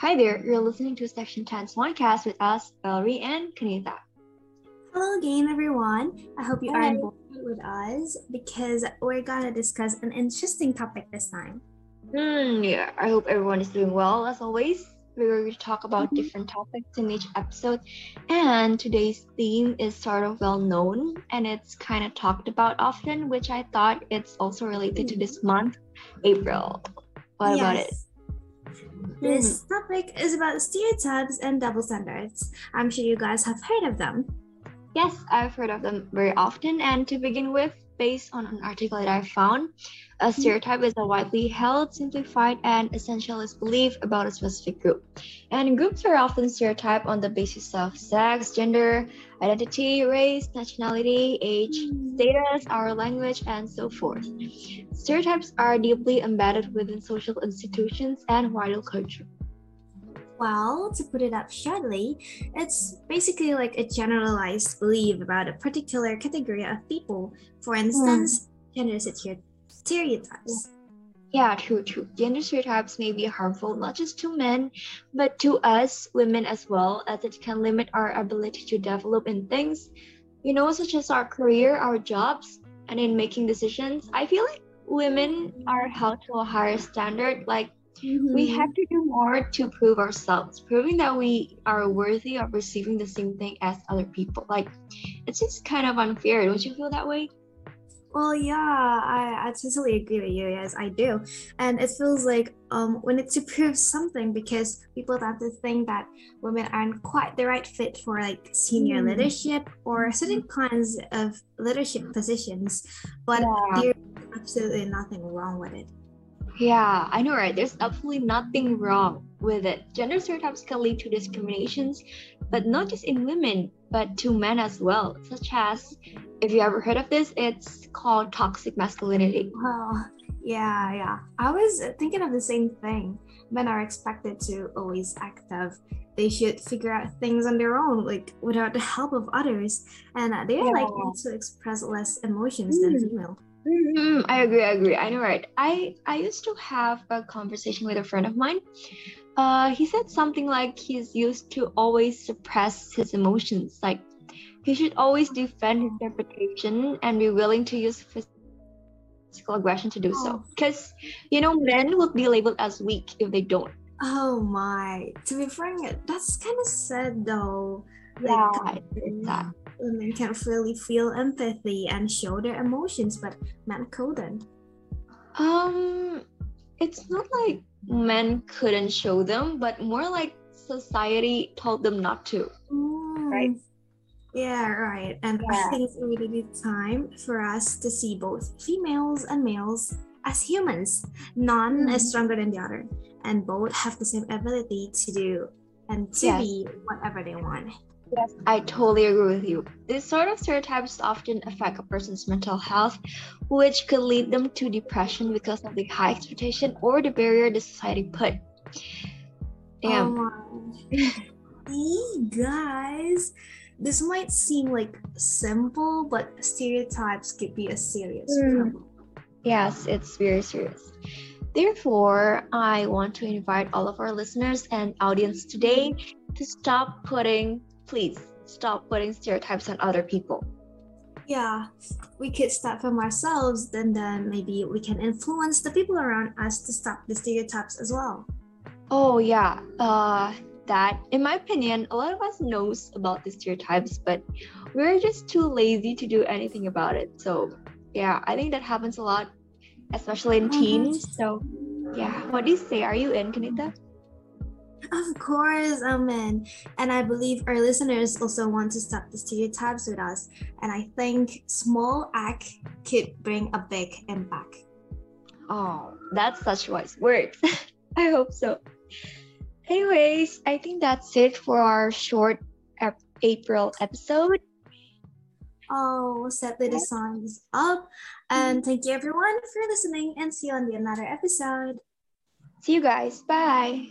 Hi there, you're listening to Section 10's Onecast with us, Valerie and Kanita. Hello again, everyone. I hope you Hi. are on board with us because we're gonna discuss an interesting topic this time. Hmm, yeah, I hope everyone is doing well as always. We're going to talk about Mhm. different topics in each episode, and today's theme is sort of well known and it's kind of talked about often, which I thought it's also related to this month, April. What about it? This hmm. topic is about stereotypes and double standards. I'm sure you guys have heard of them. Yes, I've heard of them very often. And to begin with, based on an article that I found, a mm-hmm. stereotype is a widely held, simplified, and essentialist belief about a specific group. And groups are often stereotyped on the basis of sex, gender, identity, race, nationality, age, mm. status, our language, and so forth. Stereotypes are deeply embedded within social institutions and wider culture. Well, to put it up shortly, it's basically like a generalized belief about a particular category of people. For instance, gender stereotypes. Yeah, true, true. Gender stereotypes may be harmful not just to men, but to us, women as well, as it can limit our ability to develop in things, you know, such as our career, our jobs, and in making decisions. I feel like women are held to a higher standard. Like, we Mhm. have to do more to prove ourselves, proving that we are worthy of receiving the same thing as other people. Like, it's just kind of unfair. Don't you feel that way? Well, yeah, I, I totally agree with you. Yes, I do. And it feels like um, we need to prove something because people tend to think that women aren't quite the right fit for like senior Mm. leadership or certain kinds of leadership positions. But Yeah. there's absolutely nothing wrong with it. Yeah, I know, right? There's absolutely nothing wrong with it. Gender stereotypes can lead to discriminations, but not just in women, but to men as well, such as, if you ever heard of this, it's called toxic masculinity. Well, yeah, yeah. I was thinking of the same thing. Men are expected to always act tough. They should figure out things on their own, like without the help of others. And they are Yeah. likely to express less emotions than Mm. female. Mhm, I agree, I agree. I know, right? I I used to have a conversation with a friend of mine. Uh, he said something like he's used to always suppress his emotions. Like he should always defend his reputation and be willing to use physical aggression to do so. Oh. Because you know, men will be labeled as weak if they don't. Oh my. To be frank, that's kind of sad though. Yeah, Like. Women can really feel empathy and show their emotions, but men couldn't. Um, it's not like men couldn't show them, but more like society told them not to. Right. Mm. Yeah, right. And Yeah. I think it's really time for us to see both females and males as humans. None Mhm. is stronger than the other, and both have the same ability to do and to Yes. be whatever they want. Yes, I totally agree with you. These sort of stereotypes often affect a person's mental health, which could lead them to depression because of the high expectation or the barrier the society put. Damn. Oh hey guys, this might seem like simple, but stereotypes could be a serious Mm. problem. Yes, it's very serious. Therefore, I want to invite all of our listeners and audience today to stop putting, please stop putting stereotypes on other people. Yeah, we could start from ourselves, then then maybe we can influence the people around us to stop the stereotypes as well. Oh yeah, uh, that in my opinion, a lot of us knows about the stereotypes, but we're just too lazy to do anything about it. So yeah, I think that happens a lot, especially in Mhm. teens. So yeah, what do you say? Are you in, Kanita? Of course, amen. And I believe our listeners also want to stop the stereotypes with us. And I think small act could bring a big impact. Oh, that's such wise words. I hope so. Anyways, I think that's it for our short April episode. Oh, sadly the song is up. And thank you everyone for listening and see you on the another episode. See you guys. Bye.